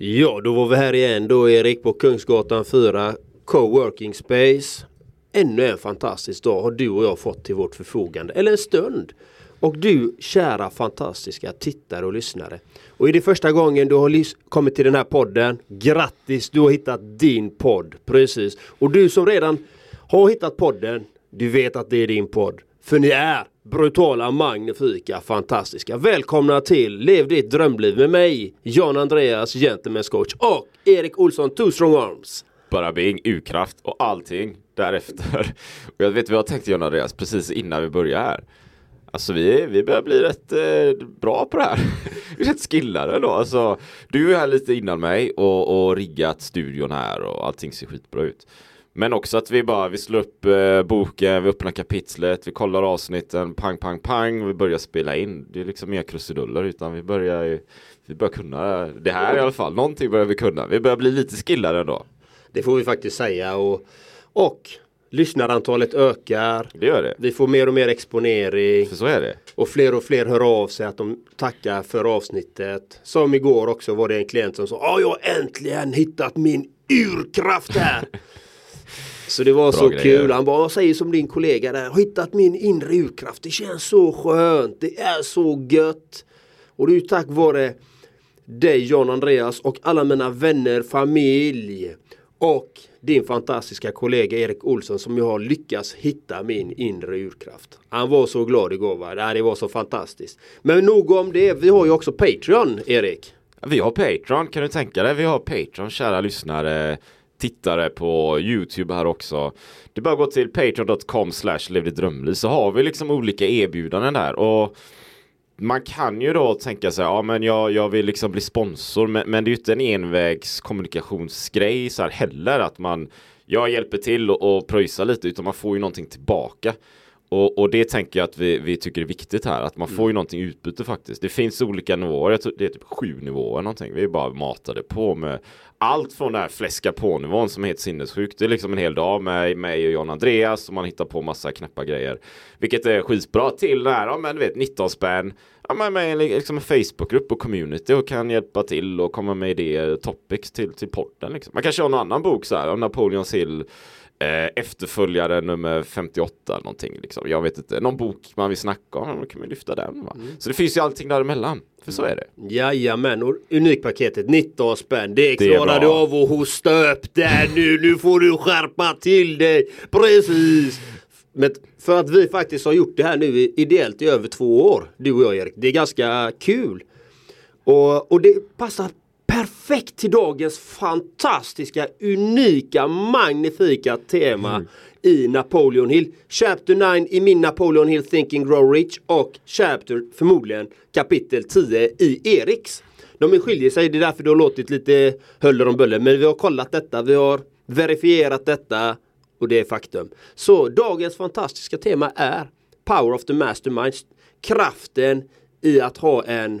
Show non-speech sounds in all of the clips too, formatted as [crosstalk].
Ja, då var vi här igen då Erik på Kungsgatan 4 Coworking Space. Ännu en fantastisk dag har du och jag fått till vårt förfogande, eller en stund. Och du kära fantastiska tittare och lyssnare. Och är det första gången du har kommit till den här podden, grattis du har hittat din podd. Precis. Och du som redan har hittat podden, du vet att det är din podd. För ni är brutala, magnifika, fantastiska. Välkomna till Lev ditt drömliv med mig, Jan Andreas, Gentlemen's coach och Erik Olsson, Two Strong Arms. Bara Bing, U-kraft och allting därefter. [laughs] Och jag vet vad jag tänkte Jan Andreas precis innan vi börjar här. Alltså vi, vi börjar bli rätt eh, bra på det här. vi [laughs] är rätt skillade då. Alltså, du är här lite innan mig och, och riggat studion här och allting ser skitbra ut. Men också att vi bara, vi slår upp eh, boken, vi öppnar kapitlet, vi kollar avsnitten, pang, pang, pang, vi börjar spela in. Det är liksom inga krusiduller utan vi börjar, vi börjar kunna det här i alla fall. Någonting börjar vi kunna. Vi börjar bli lite skillade ändå. Det får vi faktiskt säga och, och lyssnarantalet ökar. Det gör det. Vi får mer och mer exponering. För så är det. Och fler och fler hör av sig att de tackar för avsnittet. Som igår också var det en klient som sa Ja, jag har äntligen hittat min urkraft här. [laughs] Så det var Bra så grejer. kul. Han bara säger som din kollega där. Hittat min inre urkraft. Det känns så skönt. Det är så gött. Och det är ju tack vare dig John Andreas och alla mina vänner, familj och din fantastiska kollega Erik Olsson som jag har lyckats hitta min inre urkraft. Han var så glad igår va. Det var så fantastiskt. Men nog om det. Vi har ju också Patreon Erik. Vi har Patreon kan du tänka dig. Vi har Patreon kära lyssnare tittare på Youtube här också. Det bara gå till patreon.com slash drömliv så har vi liksom olika erbjudanden där och man kan ju då tänka sig, ja men jag, jag vill liksom bli sponsor men, men det är ju inte en envägs kommunikationsgrej så här heller att man jag hjälper till och, och pröjsar lite utan man får ju någonting tillbaka. Och, och, det tänker jag att vi, vi tycker är viktigt här, att man får ju mm. någonting utbyte faktiskt. Det finns olika nivåer, det är typ sju nivåer någonting. Vi är bara matade på med allt från den här fläska på nivån som är helt sinnessjukt. Det är liksom en hel dag med mig och John Andreas och man hittar på massa knäppa grejer. Vilket är skitbra till det här, ja men du vet 19 spänn. Ja men med liksom en Facebookgrupp och community och kan hjälpa till och komma med idéer, topics till, till podden liksom. Man kanske har någon annan bok så här, om Napoleons Hill eh, efterföljare nummer 58 eller någonting liksom. Jag vet inte, någon bok man vill snacka om, då kan man lyfta den. Mm. Så det finns ju allting däremellan. För så är det. Jajamän, och unikpaketet 19 spänn. Det klarar du av att hosta upp där nu. Nu får du skärpa till dig. Precis. Men för att vi faktiskt har gjort det här nu ideellt i över två år. Du och jag Erik. Det är ganska kul. Och, och det passar perfekt till dagens fantastiska, unika, magnifika tema mm. i Napoleon Hill. Chapter 9 i min Napoleon Hill Thinking Grow Rich och Chapter förmodligen kapitel 10 i Eriks. De skiljer sig, det är därför det har låtit lite höller om buller. Men vi har kollat detta, vi har verifierat detta och det är faktum. Så dagens fantastiska tema är Power of the Mastermind. Kraften i att ha en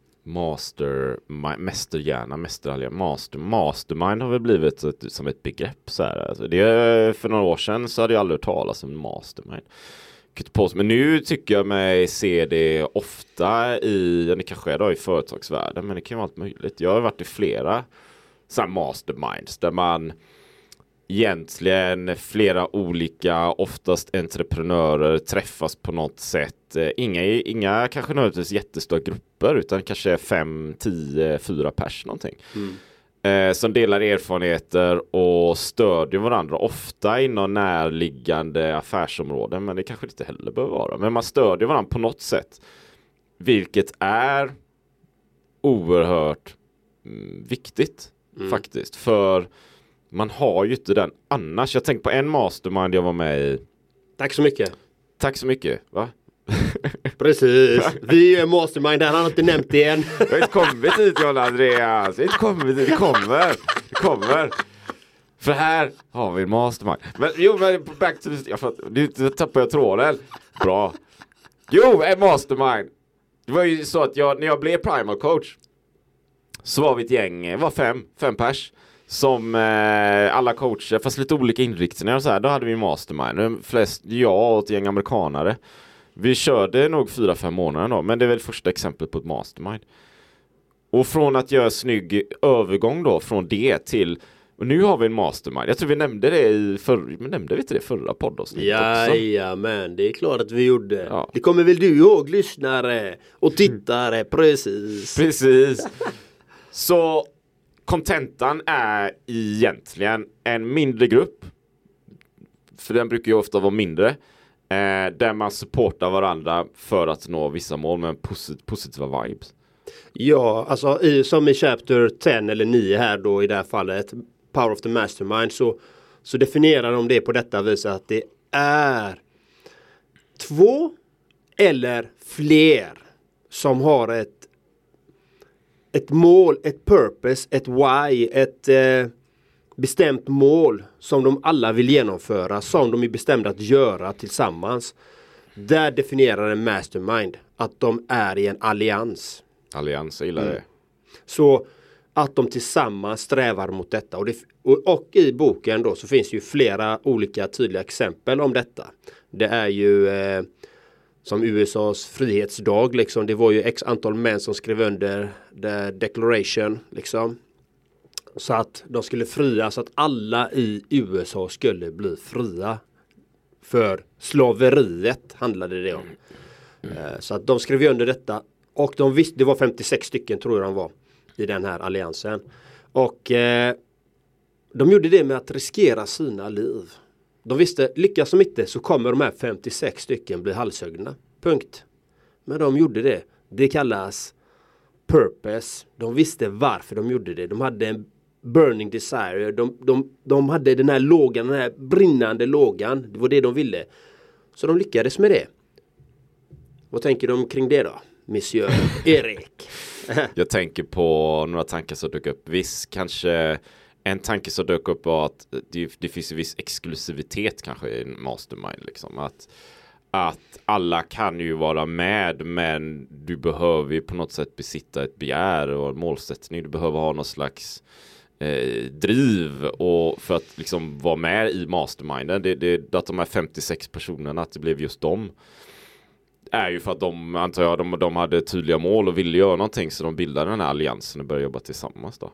Master, mästerhjärna, mästerallians, master, mastermind har väl blivit ett, som ett begrepp så här. Alltså det, för några år sedan så hade jag aldrig hört talas om mastermind. Men nu tycker jag mig se det ofta i, ja, det kanske är då i företagsvärlden, men det kan vara allt möjligt. Jag har varit i flera så masterminds där man egentligen flera olika, oftast entreprenörer träffas på något sätt. Eh, inga, inga kanske nödvändigtvis jättestora grupper utan kanske fem, tio, fyra pers någonting. Mm. Eh, som delar erfarenheter och stödjer varandra, ofta inom närliggande affärsområden, men det kanske inte heller behöver vara. Men man stödjer varandra på något sätt, vilket är oerhört mm, viktigt mm. faktiskt. För man har ju inte den annars. Jag tänkte på en mastermind jag var med i. Tack så mycket. Tack så mycket. Va? [laughs] Precis. Vi är mastermind. Han har inte nämnt det än. Jag har inte kommit hit John Andreas. Jag har inte kommit hit. Det kommer. Det kommer. För här har vi en mastermind. Men jo, men back to the... Jag nu tappar jag tråden. Bra. Jo, en mastermind. Det var ju så att jag, när jag blev primal coach så var vi ett gäng, det var fem, fem pers som eh, alla coacher, fast lite olika inriktningar och så här. Då hade vi mastermind. Flest jag och ett gäng amerikanare. Vi körde nog fyra fem månader då, men det är väl första exemplet på ett mastermind. Och från att göra snygg övergång då från det till och nu har vi en mastermind. Jag tror vi nämnde det i förra, men nämnde vi inte det förra poddavsnittet Jajamän, det är klart att vi gjorde. Ja. Det kommer väl du ihåg lyssnare och tittare, precis. Precis. Så kontentan är egentligen en mindre grupp. För den brukar ju ofta vara mindre. Eh, där man supportar varandra för att nå vissa mål med posit positiva vibes. Ja, alltså i, som i Chapter 10 eller 9 här då i det här fallet. Power of the Mastermind så, så definierar de det på detta vis att det är två eller fler som har ett ett mål, ett purpose, ett why, ett eh, bestämt mål som de alla vill genomföra, som de är bestämda att göra tillsammans. Där definierar en mastermind att de är i en allians. Allians, jag gillar mm. det. Så att de tillsammans strävar mot detta. Och, det, och, och, i boken då så finns ju flera olika tydliga exempel om detta. Det är ju eh, som USAs frihetsdag liksom. Det var ju x antal män som skrev under the declaration liksom. Så att de skulle fria så att alla i USA skulle bli fria. För slaveriet handlade det om. Mm. Så att de skrev under detta. Och de visste, det var 56 stycken tror jag de var. I den här alliansen. Och eh, de gjorde det med att riskera sina liv. De visste, lyckas de inte så kommer de här 56 stycken bli halshuggna. Punkt. Men de gjorde det. Det kallas purpose. De visste varför de gjorde det. De hade en burning desire. De, de, de hade den här lågan, den här brinnande lågan. Det var det de ville. Så de lyckades med det. Vad tänker de kring det då? Monsieur [laughs] Erik. Jag tänker på några tankar som dök upp. Visst kanske en tanke som dök upp var att det, det finns en viss exklusivitet kanske i en mastermind. Liksom. Att, att alla kan ju vara med men du behöver ju på något sätt besitta ett begär och en målsättning. Du behöver ha någon slags eh, driv och för att liksom vara med i masterminden. Det, det, att de här 56 personerna, att det blev just dem är ju för att de, antar jag, de, de hade tydliga mål och ville göra någonting så de bildade den här alliansen och började jobba tillsammans då.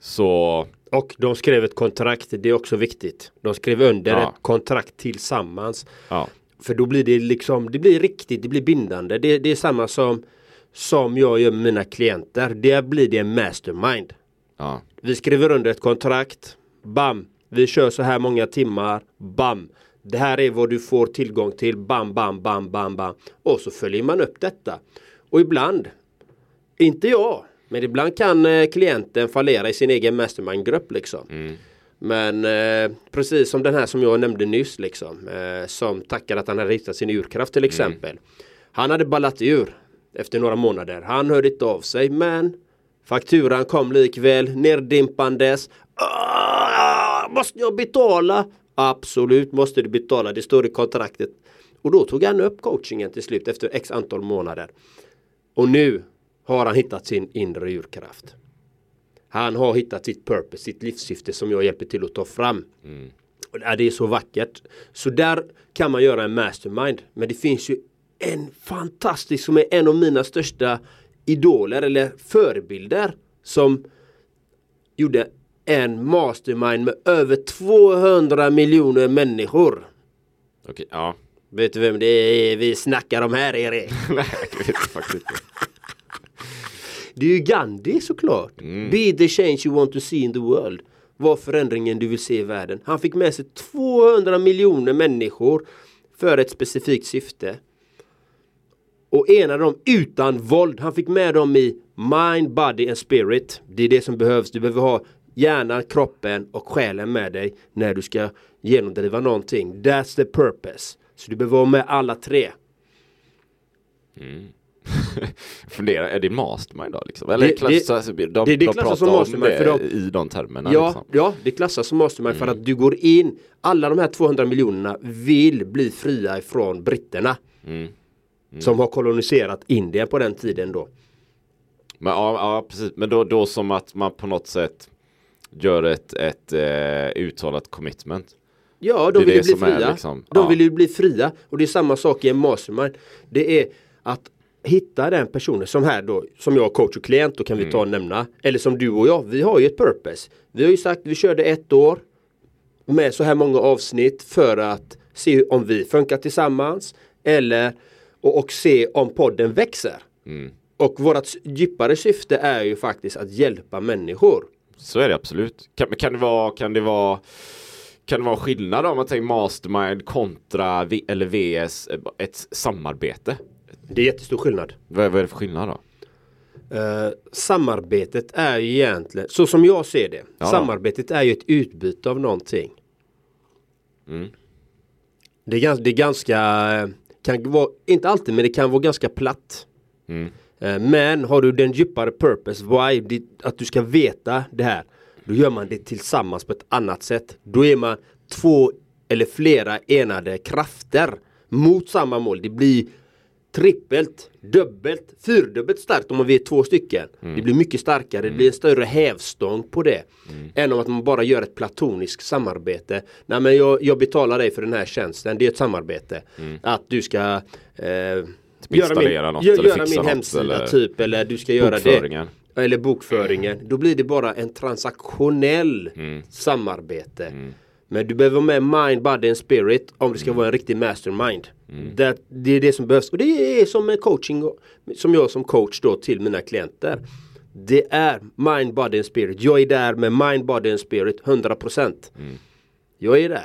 Så och de skrev ett kontrakt, det är också viktigt. De skrev under ja. ett kontrakt tillsammans. Ja. För då blir det liksom, det blir riktigt, det blir bindande. Det, det är samma som som jag gör med mina klienter. Där blir det en mastermind. Ja. Vi skriver under ett kontrakt. Bam! Vi kör så här många timmar. Bam! Det här är vad du får tillgång till. Bam, bam, bam, bam, bam. Och så följer man upp detta. Och ibland, inte jag, men ibland kan eh, klienten fallera i sin egen mastermind-grupp liksom. Mm. Men eh, precis som den här som jag nämnde nyss liksom. Eh, som tackade att han hade hittat sin urkraft till mm. exempel. Mm. Han hade ballat ur efter några månader. Han hörde inte av sig men fakturan kom likväl neddimpandes. Ah, måste jag betala? Absolut måste du betala. Det står i kontraktet. Och då tog han upp coachingen till slut efter x antal månader. Och nu har han hittat sin inre urkraft. Han har hittat sitt purpose, sitt livssyfte som jag hjälper till att ta fram. Mm. Och det är så vackert. Så där kan man göra en mastermind. Men det finns ju en fantastisk som är en av mina största idoler eller förebilder som gjorde en mastermind med över 200 miljoner människor. Okej, ja. Vet du vem det är vi snackar om här Erik? [laughs] Nej, jag vet faktiskt inte. Det är ju Gandhi såklart. Mm. Be the change you want to see in the world. Var förändringen du vill se i världen. Han fick med sig 200 miljoner människor för ett specifikt syfte. Och enade dem utan våld. Han fick med dem i mind, body and spirit. Det är det som behövs. Du behöver ha hjärnan, kroppen och själen med dig när du ska genomdriva någonting. That's the purpose. Så du behöver ha med alla tre. Mm. [laughs] Fundera, är det mastermind då? Liksom? Eller det, klassas, det, de, det, det de klassas som mastermind för de, i de termerna? Ja, liksom. ja, det klassas som mastermind mm. för att du går in Alla de här 200 miljonerna vill bli fria ifrån britterna. Mm. Mm. Som har koloniserat Indien på den tiden då. Men, ja, ja precis. Men då, då som att man på något sätt gör ett, ett eh, uttalat commitment. Ja, de vill ju bli fria. Liksom, de ja. vill ju bli fria. Och det är samma sak i en mastermind. Det är att hitta den personen som här då, som jag coach och klient, då kan vi ta och mm. nämna. Eller som du och jag, vi har ju ett purpose. Vi har ju sagt, vi körde ett år med så här många avsnitt för att se om vi funkar tillsammans. Eller och, och se om podden växer. Mm. Och vårt djupare syfte är ju faktiskt att hjälpa människor. Så är det absolut. Kan, kan det vara, kan det vara kan det vara skillnad om man tänker mastermind kontra v, eller VS ett samarbete? Det är jättestor skillnad. Vad, vad är det för skillnad då? Uh, samarbetet är egentligen, så som jag ser det, ja. samarbetet är ju ett utbyte av någonting. Mm. Det, är, det är ganska, kan vara, inte alltid men det kan vara ganska platt. Mm. Uh, men har du den djupare purpose, why, att du ska veta det här. Då gör man det tillsammans på ett annat sätt. Då är man två eller flera enade krafter mot samma mål. Det blir trippelt, dubbelt, fyrdubbelt starkt om vi är två stycken. Mm. Det blir mycket starkare, mm. det blir en större hävstång på det. Mm. Än om att man bara gör ett platoniskt samarbete. Nej men jag, jag betalar dig för den här tjänsten, det är ett samarbete. Mm. Att du ska eh, göra min, något, gö, göra min hemsida eller typ eller du ska göra det. Eller bokföringen. Då blir det bara en transaktionell mm. samarbete. Mm. Men du behöver vara med mind, body and spirit om det ska vara en riktig mastermind. Mm. Det, det, är det som behövs. Och det är som en coaching som jag som coach då till mina klienter. Det är mind, body and spirit. Jag är där med mind, body and spirit 100%. Mm. Jag är där.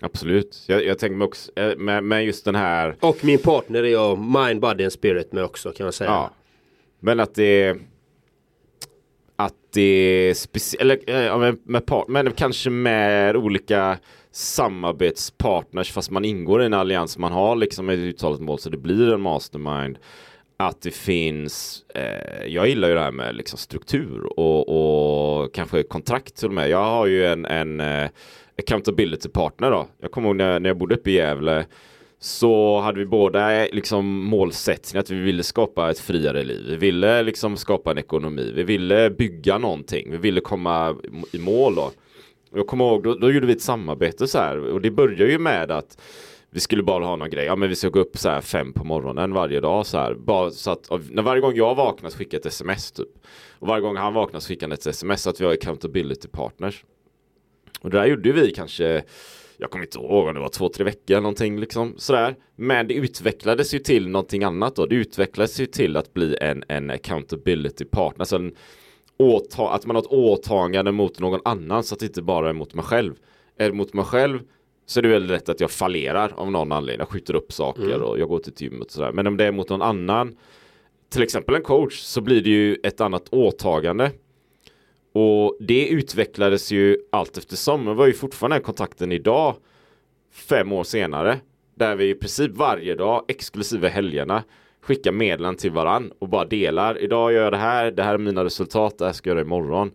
Absolut. Jag, jag tänker mig också eh, med, med, just den här. Och min partner är jag mind, body and spirit med också kan man säga. Ja. Men att det att det är speciellt, eller med, med part, men kanske med olika samarbetspartners fast man ingår i en allians man har liksom ett uttalat mål så det blir en mastermind att det finns, eh, jag gillar ju det här med liksom struktur och, och kanske kontrakt till och med. Jag har ju en, en eh, accountability partner då. Jag kommer ihåg när, när jag bodde uppe i Gävle så hade vi båda eh, liksom målsättning att vi ville skapa ett friare liv. Vi ville liksom skapa en ekonomi. Vi ville bygga någonting. Vi ville komma i mål då. Jag kommer ihåg, då, då gjorde vi ett samarbete så här och det börjar ju med att vi skulle bara ha någon grej, ja men vi ska gå upp så här fem på morgonen varje dag så här. Bara så att när varje gång jag vaknar så skickar jag ett sms typ. Och varje gång han vaknar så skickar han ett sms så att vi har accountability partners. Och det där gjorde vi kanske jag kommer inte ihåg om det var två, tre veckor eller någonting liksom sådär. Men det utvecklades ju till någonting annat då. Det utvecklades ju till att bli en, en accountability partner. Alltså en åta att man har ett åtagande mot någon annan så att det inte bara är mot mig själv. Är det mot mig själv så är det väldigt lätt att jag fallerar av någon anledning. Jag skjuter upp saker mm. och jag går till gymmet och sådär. Men om det är mot någon annan, till exempel en coach, så blir det ju ett annat åtagande. Och det utvecklades ju allt eftersom. Det var ju fortfarande kontakten idag, fem år senare, där vi i princip varje dag, exklusive helgerna, skickar meddelanden till varann och bara delar. Idag gör jag det här, det här är mina resultat, det här ska jag göra imorgon.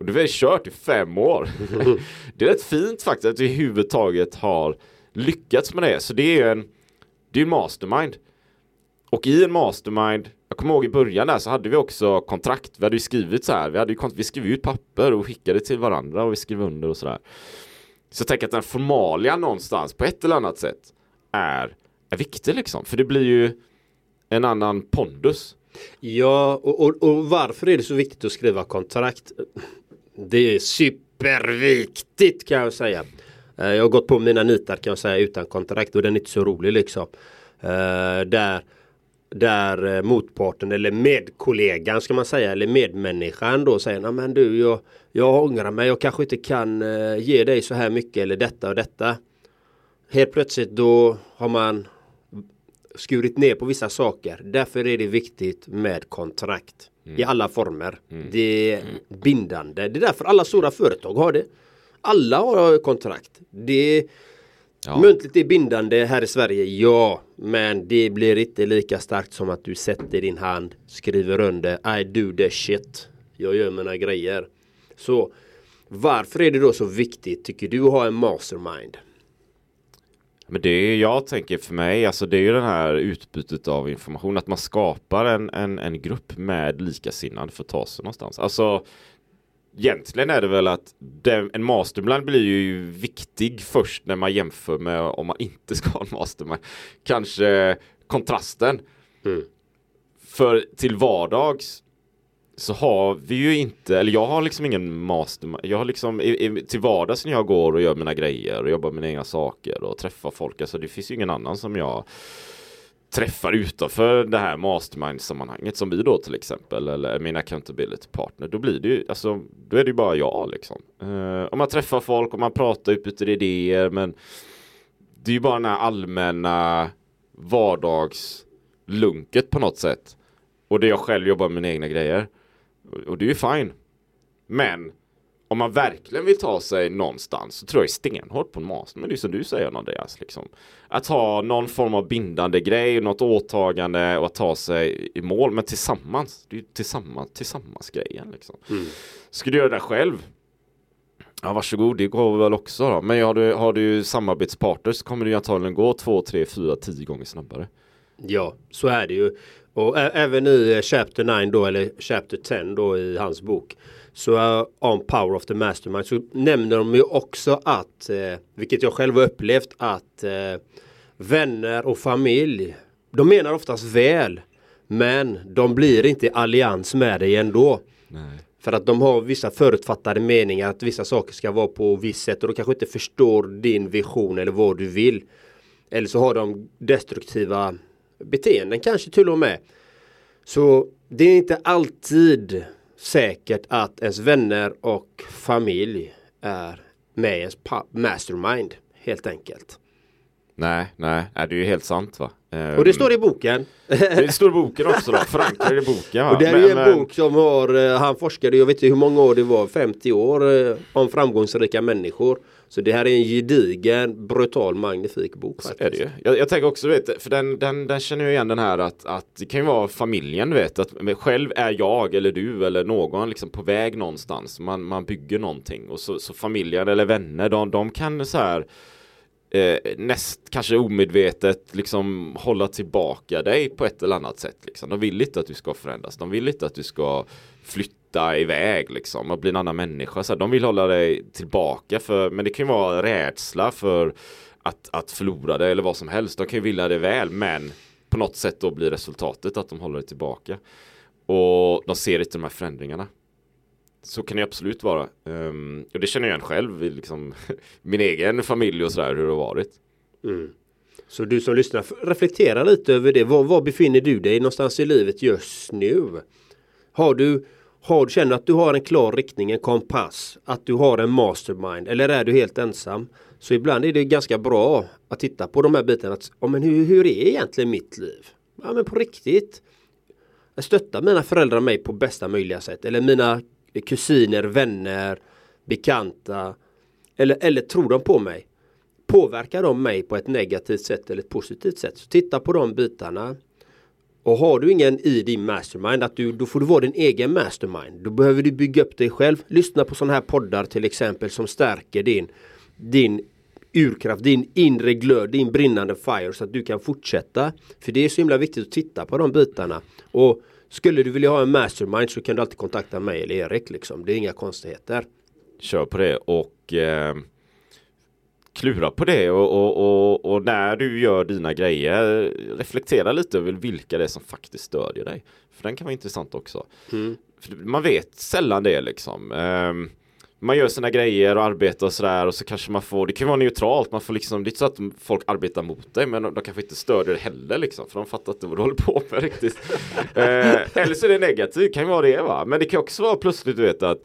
Och det har vi kört i fem år. [laughs] det är rätt fint faktiskt att vi överhuvudtaget har lyckats med det. Så det är ju en, det är en mastermind. Och i en mastermind, jag kommer ihåg i början där så hade vi också kontrakt. Vi hade ju skrivit så här, vi, hade ju, vi skrev ut papper och skickade till varandra och vi skrev under och sådär. Så jag tänker att den formalia någonstans på ett eller annat sätt är, är viktig liksom. För det blir ju en annan pondus. Ja, och, och, och varför är det så viktigt att skriva kontrakt? Det är superviktigt kan jag säga. Eh, jag har gått på mina nitar kan jag säga utan kontrakt och den är inte så rolig liksom. Eh, där där eh, motparten eller medkollegan ska man säga eller medmänniskan då säger Nej men du jag, jag ångrar mig jag kanske inte kan uh, ge dig så här mycket eller detta och detta. Helt plötsligt då har man skurit ner på vissa saker. Därför är det viktigt med kontrakt. Mm. I alla former. Mm. Det är bindande. Det är därför alla stora företag har det. Alla har kontrakt. Det Ja. Muntligt är bindande här i Sverige, ja. Men det blir inte lika starkt som att du sätter din hand, skriver under, I do the shit. Jag gör mina grejer. Så varför är det då så viktigt, tycker du, att ha en mastermind? Men det är, jag tänker för mig, alltså det är ju det här utbytet av information, att man skapar en, en, en grupp med likasinnade för att ta sig någonstans. Alltså Egentligen är det väl att den, en mastermind blir ju viktig först när man jämför med om man inte ska ha en mastermind. Kanske kontrasten. Mm. För till vardags så har vi ju inte, eller jag har liksom ingen mastermind. Jag har liksom i, i, till vardags när jag går och gör mina grejer och jobbar med mina egna saker och träffar folk. Alltså det finns ju ingen annan som jag träffar utanför det här mastermind-sammanhanget som vi då till exempel eller min accountability partner då blir det ju alltså då är det ju bara jag liksom. Uh, om man träffar folk och man pratar utbyter idéer men det är ju bara den här allmänna vardagslunket på något sätt. Och det jag själv jobbar med mina egna grejer. Och det är ju fine. Men om man verkligen vill ta sig någonstans så tror jag stenhårt på en master. Men det är som du säger Andreas. Liksom. Att ha någon form av bindande grej, något åtagande och att ta sig i mål. Men tillsammans. Det är ju tillsammans, tillsammans grejen. Liksom. Mm. Ska du göra det själv? Ja varsågod, det går väl också då. Men har du, har du samarbetspartner så kommer du antagligen gå två, tre, fyra, tio gånger snabbare. Ja, så är det ju. Och även i eh, Chapter 9 då, eller Chapter 10 då i hans bok så uh, on Power of the Mastermind så nämner de ju också att, eh, vilket jag själv har upplevt, att eh, vänner och familj, de menar oftast väl. Men de blir inte i allians med dig ändå. Nej. För att de har vissa förutfattade meningar att vissa saker ska vara på visst sätt och de kanske inte förstår din vision eller vad du vill. Eller så har de destruktiva beteenden kanske till och med. Så det är inte alltid säkert att ens vänner och familj är med i ens mastermind helt enkelt. Nej, nej, det är ju helt sant va. Och det står i boken. Det står i boken också då, [laughs] förankrad i boken. Va? Och det är ju en men... bok som har, eh, han forskade, jag vet inte hur många år det var, 50 år eh, om framgångsrika människor. Så det här är en gedigen, brutal, magnifik bok. Faktiskt. är det ju. Jag, jag tänker också, vet, för den, den, den känner jag igen den här att, att det kan ju vara familjen, vet, att själv är jag eller du eller någon liksom på väg någonstans. Man, man bygger någonting och så, så familjen eller vänner, de, de kan så här eh, näst kanske omedvetet liksom hålla tillbaka dig på ett eller annat sätt. Liksom. De vill inte att du ska förändras. De vill inte att du ska flytta iväg liksom och bli en annan människa. Så här, de vill hålla dig tillbaka för, men det kan ju vara rädsla för att, att förlora dig eller vad som helst. De kan ju vilja det väl men på något sätt då blir resultatet att de håller dig tillbaka. Och de ser inte de här förändringarna. Så kan det absolut vara. Um, och det känner jag igen själv i liksom, [laughs] min egen familj och sådär hur det har varit. Mm. Så du som lyssnar, reflektera lite över det. Var, var, befinner du dig någonstans i livet just nu? Har du, har, känner att du har en klar riktning, en kompass? Att du har en mastermind? Eller är du helt ensam? Så ibland är det ganska bra att titta på de här bitarna. Att, ja, men hur, hur är egentligen mitt liv? Ja men på riktigt. Stöttar mina föräldrar mig på bästa möjliga sätt. Eller mina kusiner, vänner, bekanta. Eller, eller tror de på mig? Påverkar de mig på ett negativt sätt eller ett positivt sätt? Så titta på de bitarna. Och har du ingen i din mastermind, att du, då får du vara din egen mastermind. Då behöver du bygga upp dig själv. Lyssna på sådana här poddar till exempel som stärker din, din urkraft, din inre glöd, din brinnande fire så att du kan fortsätta. För det är så himla viktigt att titta på de bitarna. Och skulle du vilja ha en mastermind så kan du alltid kontakta mig eller Erik liksom. Det är inga konstigheter. Kör på det och eh, klura på det och, och, och, och, när du gör dina grejer reflektera lite över vilka det är som faktiskt stödjer dig. För den kan vara intressant också. Mm. man vet sällan det liksom. Um, man gör sina grejer och arbetar och sådär och så kanske man får, det kan vara neutralt, man får liksom, det är inte så att folk arbetar mot dig men de, de kanske inte stödjer det heller liksom för de fattar inte vad du håller på med riktigt. [laughs] eh, eller så är det negativt, kan ju vara det va, men det kan också vara plötsligt du vet att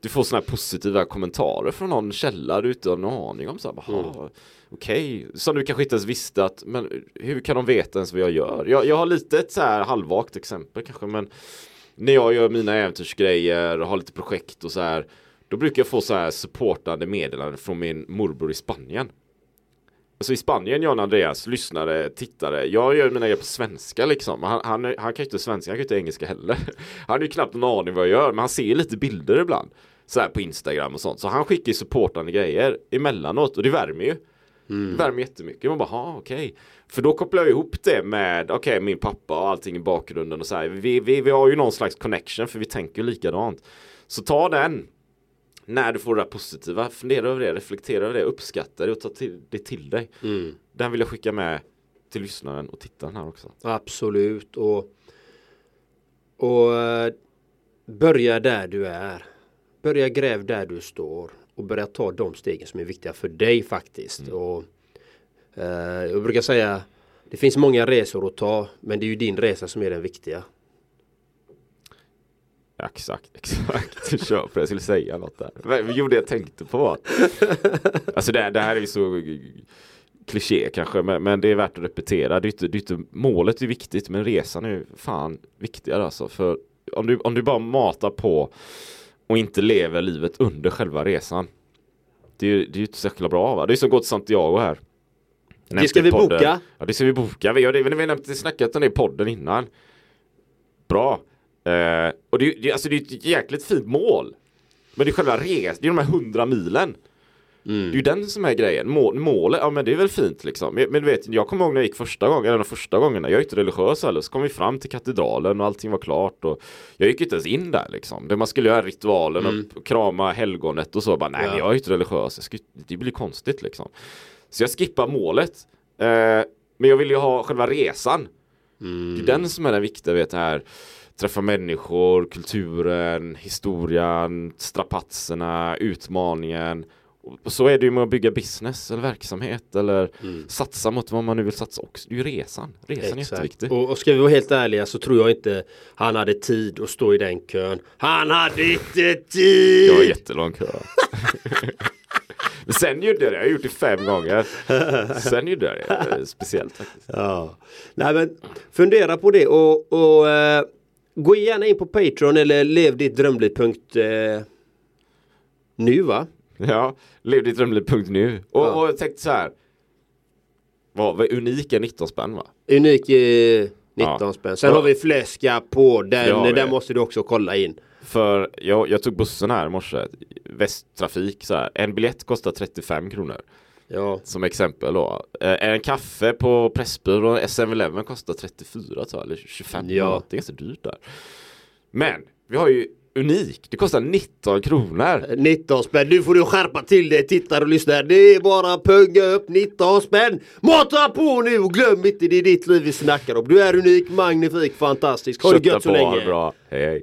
du får sådana här positiva kommentarer från någon källa du inte har en aning om. Så här, mm. Okej, okay. som du kanske inte ens visste att, men hur kan de veta ens vad jag gör? Jag, jag har lite ett så här halvvagt exempel kanske, men när jag gör mina äventyrsgrejer och har lite projekt och så här, då brukar jag få så här supportande meddelanden från min morbror i Spanien. Alltså i Spanien, Jan Andreas, lyssnare, tittare. Jag gör mina grejer på svenska liksom. Han, han, han kan ju inte svenska, han kan ju inte engelska heller. [laughs] Han har ju knappt någon aning vad jag gör, men han ser lite bilder ibland. Så här på Instagram och sånt. Så han skickar ju supportande grejer emellanåt och det värmer ju. Mm. Det värmer jättemycket. Man bara, okej. Okay. För då kopplar jag ihop det med, okej, okay, min pappa och allting i bakgrunden och så här. Vi, vi, vi har ju någon slags connection för vi tänker likadant. Så ta den när du får det där positiva, fundera över det, reflektera över det, uppskatta det och ta till, det till dig. Mm. Den vill jag skicka med till lyssnaren och tittaren här också. Absolut och, och uh, börja där du är. Börja gräv där du står och börja ta de stegen som är viktiga för dig faktiskt. Mm. Och, uh, jag brukar säga det finns många resor att ta men det är ju din resa som är den viktiga. Exakt, exakt. Du kör på det. Jag skulle säga något där. Vad gjorde jag tänkte på? Alltså det, det här är ju så kliché kanske, men, men, det är värt att repetera. Det är inte, det är inte, målet är viktigt, men resan är fan viktigare alltså. För om du, om du bara matar på och inte lever livet under själva resan. Det är ju inte så jäkla bra va? Det är som att gå till Santiago här. Det ska vi boka. Ja det ska vi boka. Vi har, det, vi har snackat om det i podden innan. Bra. Uh, och det, det, alltså det är ett jäkligt fint mål. Men det är själva resan, det är de här hundra milen. Mm. Det är ju den som är grejen. Mål, målet, ja men det är väl fint liksom. Men, men, du vet, jag kommer ihåg när jag gick första gången, eller de första gångerna, jag är inte religiös heller, så kom vi fram till katedralen och allting var klart. Och jag gick inte ens in där liksom. Det man skulle göra ritualen mm. och krama helgonet och så. Bara, nej, ja. jag är inte religiös, skulle, det blir konstigt liksom. Så jag skippar målet. Uh, men jag vill ju ha själva resan. Mm. Det är den som är den viktiga, vet här träffa människor, kulturen, historien, strapatserna, utmaningen. Och så är det ju med att bygga business eller verksamhet eller mm. satsa mot vad man nu vill satsa också. Det är ju resan. Resan Exakt. är jätteviktig. Och, och ska vi vara helt ärliga så tror jag inte han hade tid att stå i den kön. Han hade inte tid! Jag har jättelång kö. [laughs] Sen gjorde jag det, jag har gjort det fem gånger. Sen gjorde jag det, speciellt faktiskt. Ja. Nej men fundera på det och, och eh, Gå gärna in på Patreon eller levdittdrömliv.nu eh, nu va? Ja, levdittdrömliv.nu och, ja. och jag tänkte så här vad, vad unik är 19 spänn va? Unik är 19 ja. spänn. Sen ja. har vi fläska på den, ja, den måste du också kolla in. För jag, jag tog bussen här i morse, Västtrafik så här. En biljett kostar 35 kronor. Ja. Som exempel då. Eh, en kaffe på Pressbyrån, SM11 kostar 34 tror jag, eller 25. Ja. Det är ganska dyrt där. Men vi har ju unik. Det kostar 19 kronor. 19 spänn. Nu får du skärpa till dig tittar och lyssnar. Det är bara punga upp 19 spänn. Mata på nu och glöm inte det är ditt liv vi snackar om. Du är unik, magnifik, fantastisk. Ha det gött så länge. Bra. Hej, hej.